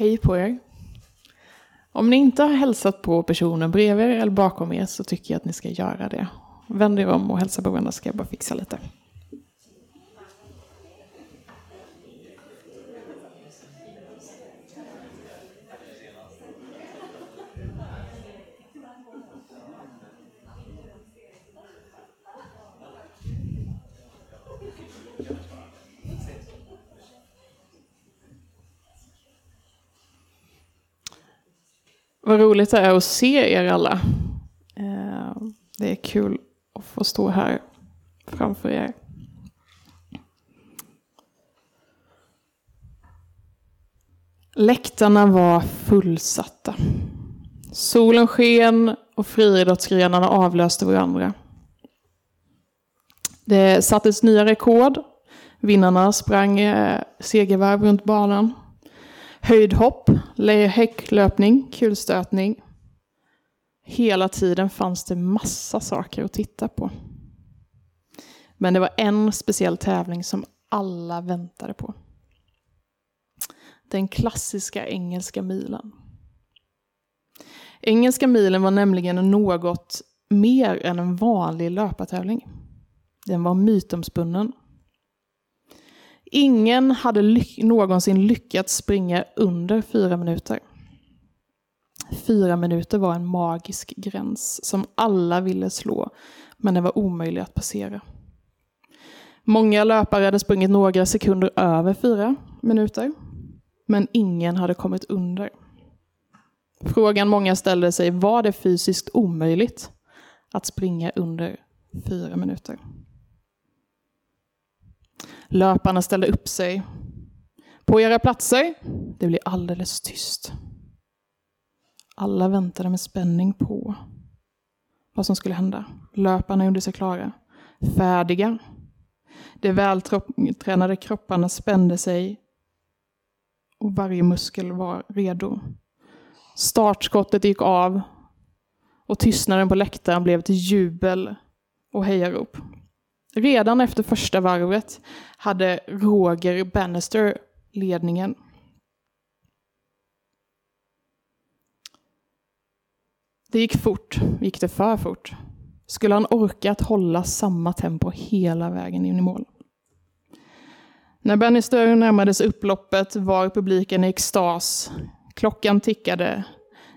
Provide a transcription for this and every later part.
Hej på er. Om ni inte har hälsat på personen bredvid er eller bakom er så tycker jag att ni ska göra det. Vänd er om och hälsa på varandra så ska jag bara fixa lite. Vad roligt det är att se er alla. Eh, det är kul att få stå här framför er. Läktarna var fullsatta. Solen sken och friidrottsgrenarna avlöste varandra. Det sattes nya rekord. Vinnarna sprang eh, segervarv runt banan. Höjdhopp, häcklöpning, kulstötning. Hela tiden fanns det massa saker att titta på. Men det var en speciell tävling som alla väntade på. Den klassiska engelska milen. Engelska milen var nämligen något mer än en vanlig löpartävling. Den var mytomspunnen. Ingen hade ly någonsin lyckats springa under fyra minuter. Fyra minuter var en magisk gräns som alla ville slå, men den var omöjlig att passera. Många löpare hade sprungit några sekunder över fyra minuter, men ingen hade kommit under. Frågan många ställde sig, var det fysiskt omöjligt att springa under fyra minuter? Löparna ställde upp sig. På era platser. Det blev alldeles tyst. Alla väntade med spänning på vad som skulle hända. Löparna gjorde sig klara. Färdiga. De vältränade kropparna spände sig och varje muskel var redo. Startskottet gick av och tystnaden på läktaren blev till jubel och hejarop. Redan efter första varvet hade Roger Bannister ledningen. Det gick fort. Gick det för fort? Skulle han orka att hålla samma tempo hela vägen in i mål? När Bannister närmade sig upploppet var publiken i extas. Klockan tickade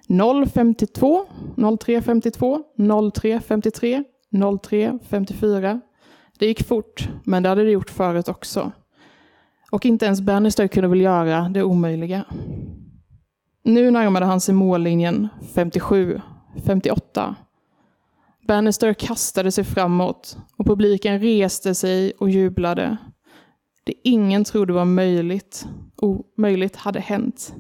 0.52, 03.52, 03.53, 03.54 det gick fort, men det hade det gjort förut också. Och inte ens Bannister kunde väl göra det omöjliga. Nu närmade han sig mållinjen 57, 58. Bannister kastade sig framåt och publiken reste sig och jublade. Det ingen trodde var möjligt, omöjligt hade hänt.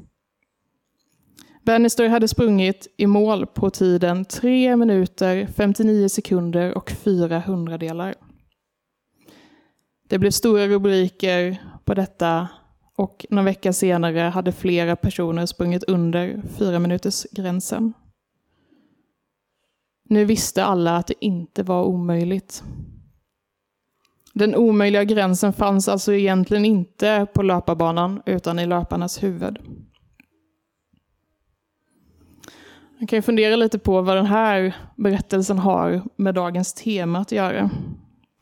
Bannister hade sprungit i mål på tiden 3 minuter, 59 sekunder och 4 hundradelar. Det blev stora rubriker på detta och några vecka senare hade flera personer sprungit under fyra minuters gränsen. Nu visste alla att det inte var omöjligt. Den omöjliga gränsen fanns alltså egentligen inte på löparbanan utan i löparnas huvud. Man kan ju fundera lite på vad den här berättelsen har med dagens tema att göra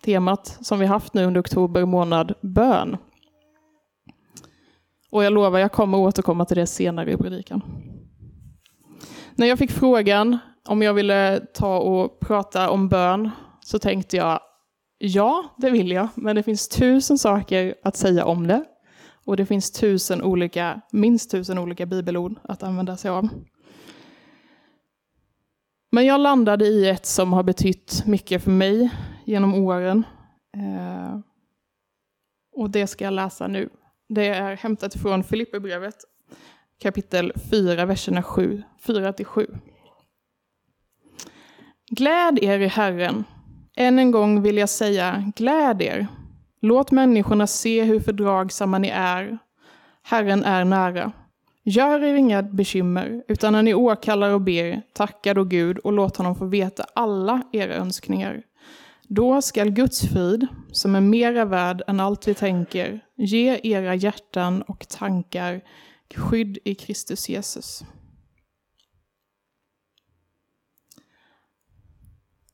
temat som vi haft nu under oktober månad, bön. Och jag lovar, jag kommer återkomma till det senare i predikan. När jag fick frågan om jag ville ta och prata om bön så tänkte jag, ja, det vill jag, men det finns tusen saker att säga om det. Och det finns tusen olika, minst tusen olika bibelord att använda sig av. Men jag landade i ett som har betytt mycket för mig genom åren. Eh, och det ska jag läsa nu. Det är hämtat från Filipperbrevet kapitel 4, verserna 7, 4-7. Gläd er i Herren. Än en gång vill jag säga, gläd er. Låt människorna se hur fördragsamma ni är. Herren är nära. Gör er inga bekymmer, utan när ni åkallar och ber, tacka då Gud och låt honom få veta alla era önskningar. Då skall Guds frid, som är mera värd än allt vi tänker, ge era hjärtan och tankar skydd i Kristus Jesus.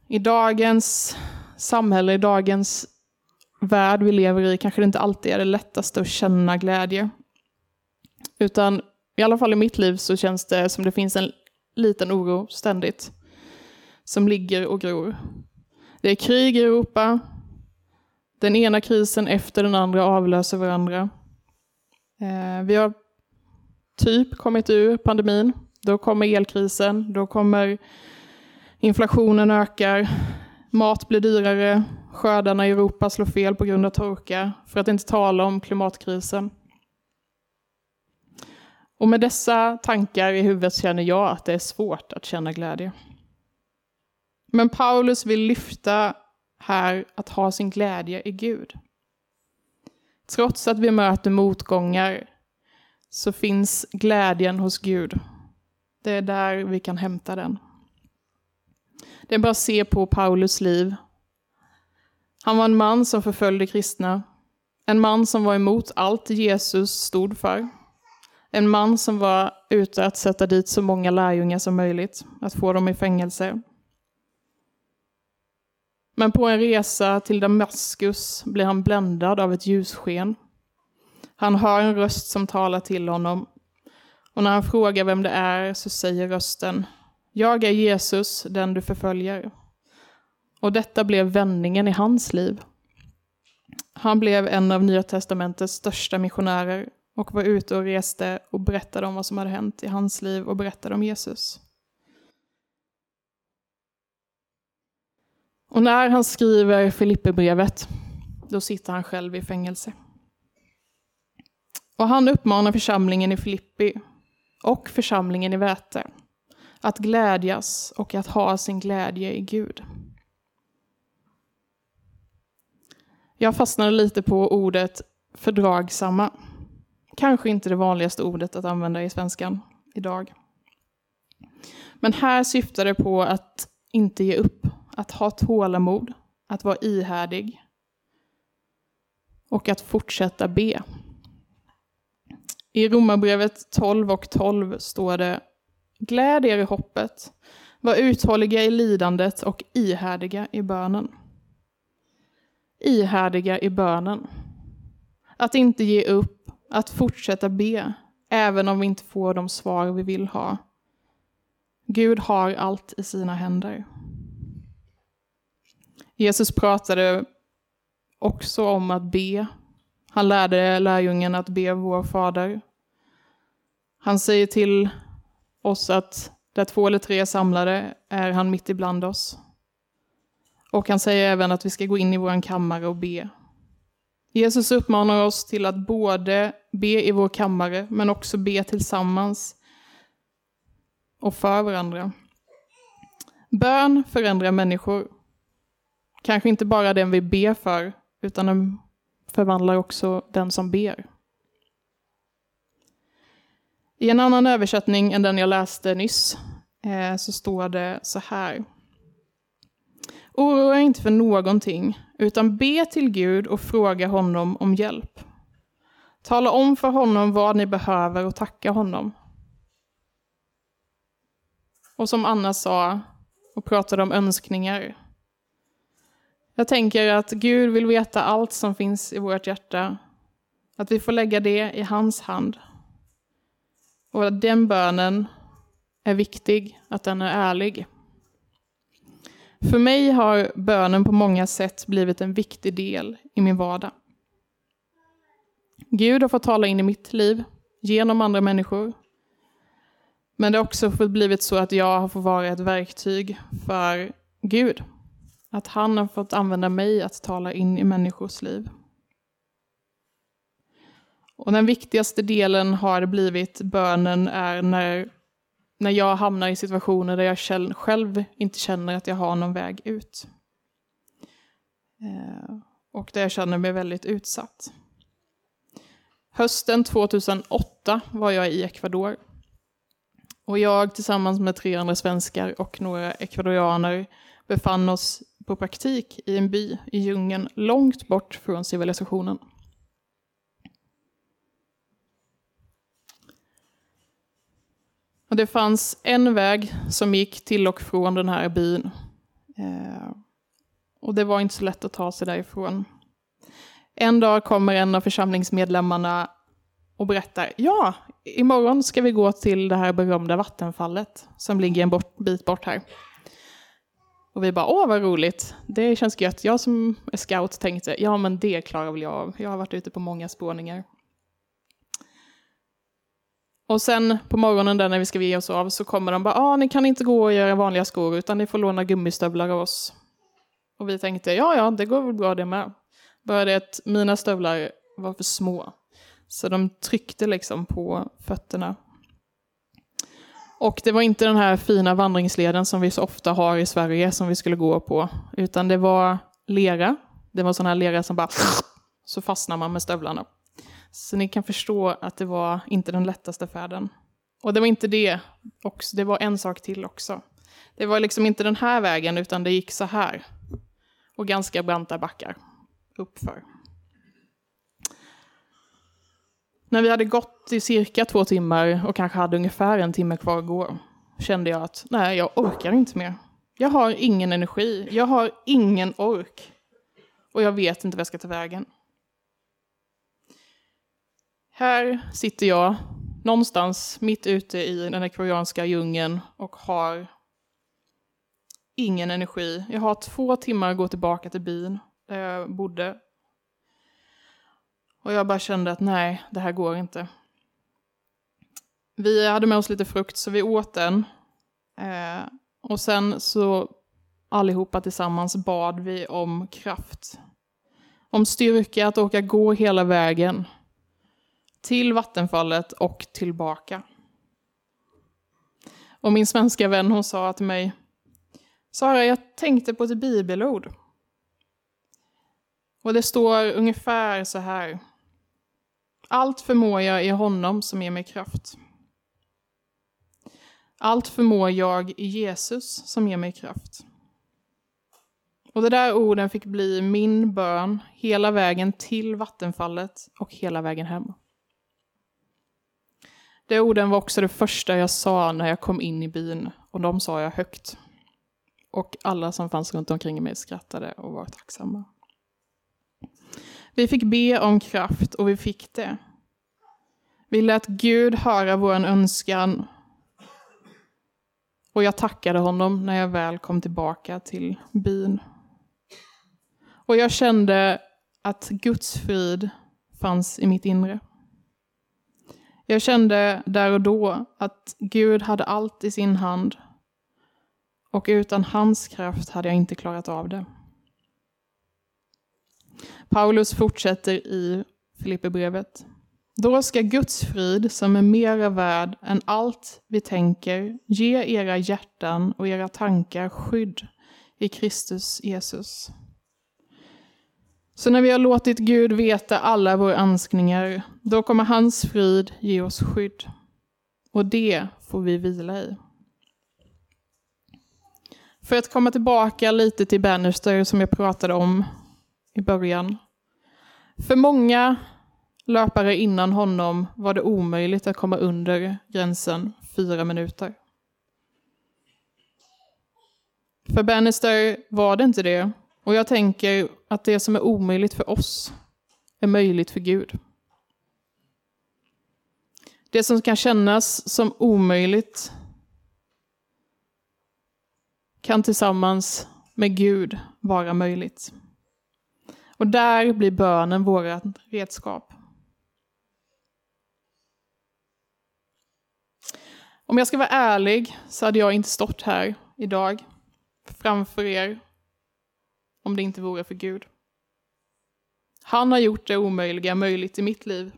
I dagens samhälle, i dagens värld vi lever i, kanske det inte alltid är det lättaste att känna glädje. Utan i alla fall i mitt liv så känns det som det finns en liten oro ständigt. Som ligger och gror. Det är krig i Europa. Den ena krisen efter den andra avlöser varandra. Eh, vi har typ kommit ur pandemin. Då kommer elkrisen, då kommer inflationen ökar, mat blir dyrare, skördarna i Europa slår fel på grund av torka, för att inte tala om klimatkrisen. Och med dessa tankar i huvudet känner jag att det är svårt att känna glädje. Men Paulus vill lyfta här att ha sin glädje i Gud. Trots att vi möter motgångar så finns glädjen hos Gud. Det är där vi kan hämta den. Det är bara att se på Paulus liv. Han var en man som förföljde kristna. En man som var emot allt Jesus stod för. En man som var ute att sätta dit så många lärjungar som möjligt, att få dem i fängelse. Men på en resa till Damaskus blir han bländad av ett ljussken. Han hör en röst som talar till honom. Och när han frågar vem det är så säger rösten Jag är Jesus, den du förföljer. Och detta blev vändningen i hans liv. Han blev en av Nya Testamentets största missionärer och var ute och reste och berättade om vad som hade hänt i hans liv och berättade om Jesus. Och när han skriver Filipperbrevet, då sitter han själv i fängelse. Och han uppmanar församlingen i Filippi och församlingen i Väte att glädjas och att ha sin glädje i Gud. Jag fastnade lite på ordet fördragsamma. Kanske inte det vanligaste ordet att använda i svenskan idag. Men här syftar det på att inte ge upp, att ha tålamod, att vara ihärdig och att fortsätta be. I Romarbrevet 12 och 12 står det Gläd er i hoppet, var uthålliga i lidandet och ihärdiga i bönen. Ihärdiga i bönen. Att inte ge upp, att fortsätta be, även om vi inte får de svar vi vill ha. Gud har allt i sina händer. Jesus pratade också om att be. Han lärde lärjungen att be vår Fader. Han säger till oss att där två eller tre är samlade är han mitt ibland oss. Och han säger även att vi ska gå in i vår kammare och be. Jesus uppmanar oss till att både be i vår kammare, men också be tillsammans och för varandra. Bön förändrar människor. Kanske inte bara den vi ber för, utan den förvandlar också den som ber. I en annan översättning än den jag läste nyss eh, så står det så här. Oroa er inte för någonting, utan be till Gud och fråga honom om hjälp. Tala om för honom vad ni behöver och tacka honom. Och som Anna sa och pratade om önskningar. Jag tänker att Gud vill veta allt som finns i vårt hjärta. Att vi får lägga det i hans hand. Och att den bönen är viktig, att den är ärlig. För mig har bönen på många sätt blivit en viktig del i min vardag. Gud har fått tala in i mitt liv genom andra människor. Men det har också blivit så att jag har fått vara ett verktyg för Gud. Att han har fått använda mig att tala in i människors liv. Och den viktigaste delen har blivit bönen är när, när jag hamnar i situationer där jag själv inte känner att jag har någon väg ut. Eh, och där jag känner mig väldigt utsatt. Hösten 2008 var jag i Ecuador. Och jag tillsammans med tre andra svenskar och några ecuadorianer befann oss på praktik i en by i djungeln långt bort från civilisationen. Och det fanns en väg som gick till och från den här byn. Eh, och det var inte så lätt att ta sig därifrån. En dag kommer en av församlingsmedlemmarna och berättar, ja, imorgon ska vi gå till det här berömda vattenfallet som ligger en bort, bit bort här. Och vi bara, åh vad roligt, det känns gött. Jag som är scout tänkte, ja men det klarar väl jag av. Jag har varit ute på många spårningar. Och sen på morgonen där när vi ska ge oss av så kommer de bara, ah, ni kan inte gå och göra vanliga skor utan ni får låna gummistövlar av oss. Och vi tänkte, ja ja, det går väl bra det med. Bara det att mina stövlar var för små. Så de tryckte liksom på fötterna. Och det var inte den här fina vandringsleden som vi så ofta har i Sverige som vi skulle gå på, utan det var lera. Det var sån här lera som bara så fastnar man med stövlarna. Så ni kan förstå att det var inte den lättaste färden. Och det var inte det också, det var en sak till också. Det var liksom inte den här vägen, utan det gick så här. Och ganska branta backar uppför. När vi hade gått i cirka två timmar och kanske hade ungefär en timme kvar att gå kände jag att nej, jag orkar inte mer. Jag har ingen energi, jag har ingen ork och jag vet inte vad jag ska ta vägen. Här sitter jag någonstans mitt ute i den ekvadorianska djungeln och har ingen energi. Jag har två timmar att gå tillbaka till byn där jag bodde och jag bara kände att nej, det här går inte. Vi hade med oss lite frukt så vi åt den. Eh, och sen så allihopa tillsammans bad vi om kraft. Om styrka att åka gå hela vägen. Till vattenfallet och tillbaka. Och min svenska vän hon sa till mig Sara, jag tänkte på ett bibelord. Och det står ungefär så här. Allt förmår jag i honom som ger mig kraft. Allt förmår jag i Jesus som ger mig kraft. Och de där orden fick bli min bön hela vägen till vattenfallet och hela vägen hem. De orden var också det första jag sa när jag kom in i byn och de sa jag högt. Och alla som fanns runt omkring mig skrattade och var tacksamma. Vi fick be om kraft och vi fick det. Vi lät Gud höra vår önskan. Och jag tackade honom när jag väl kom tillbaka till byn. Och jag kände att Guds frid fanns i mitt inre. Jag kände där och då att Gud hade allt i sin hand och utan hans kraft hade jag inte klarat av det. Paulus fortsätter i Filipperbrevet. Då ska Guds frid, som är mera värd än allt vi tänker, ge era hjärtan och era tankar skydd i Kristus Jesus. Så när vi har låtit Gud veta alla våra önskningar, då kommer hans frid ge oss skydd. Och det får vi vila i. För att komma tillbaka lite till Bannister som jag pratade om i början. För många löpare innan honom var det omöjligt att komma under gränsen fyra minuter. För Bannister var det inte det. Och jag tänker att det som är omöjligt för oss är möjligt för Gud. Det som kan kännas som omöjligt kan tillsammans med Gud vara möjligt. Och där blir bönen vårt redskap. Om jag ska vara ärlig så hade jag inte stått här idag framför er om det inte vore för Gud. Han har gjort det omöjliga möjligt i mitt liv.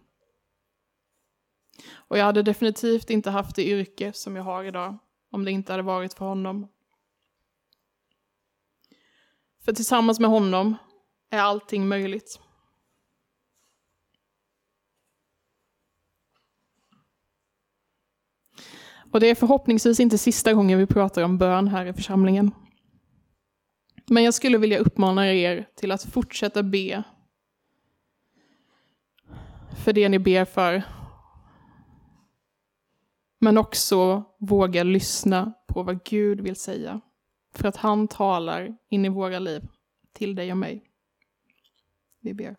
Och jag hade definitivt inte haft det yrke som jag har idag om det inte hade varit för honom. För tillsammans med honom är allting möjligt. Och det är förhoppningsvis inte sista gången vi pratar om bön här i församlingen. Men jag skulle vilja uppmana er till att fortsätta be för det ni ber för. Men också våga lyssna på vad Gud vill säga. För att han talar in i våra liv, till dig och mig. Vi ber.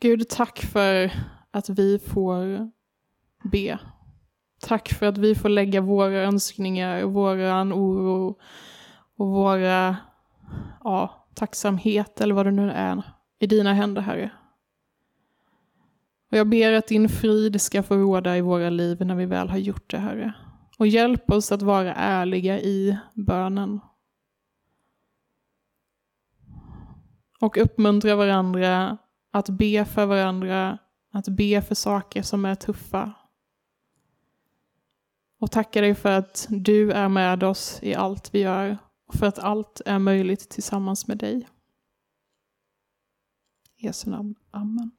Gud, tack för att vi får be. Tack för att vi får lägga våra önskningar, våran oro och våra ja, tacksamhet eller vad det nu är i dina händer, Herre. Och jag ber att din frid ska få råda i våra liv när vi väl har gjort det, Herre. Och hjälp oss att vara ärliga i bönen. Och uppmuntra varandra att be för varandra, att be för saker som är tuffa. Och tacka dig för att du är med oss i allt vi gör och för att allt är möjligt tillsammans med dig. I Jesu namn. Amen.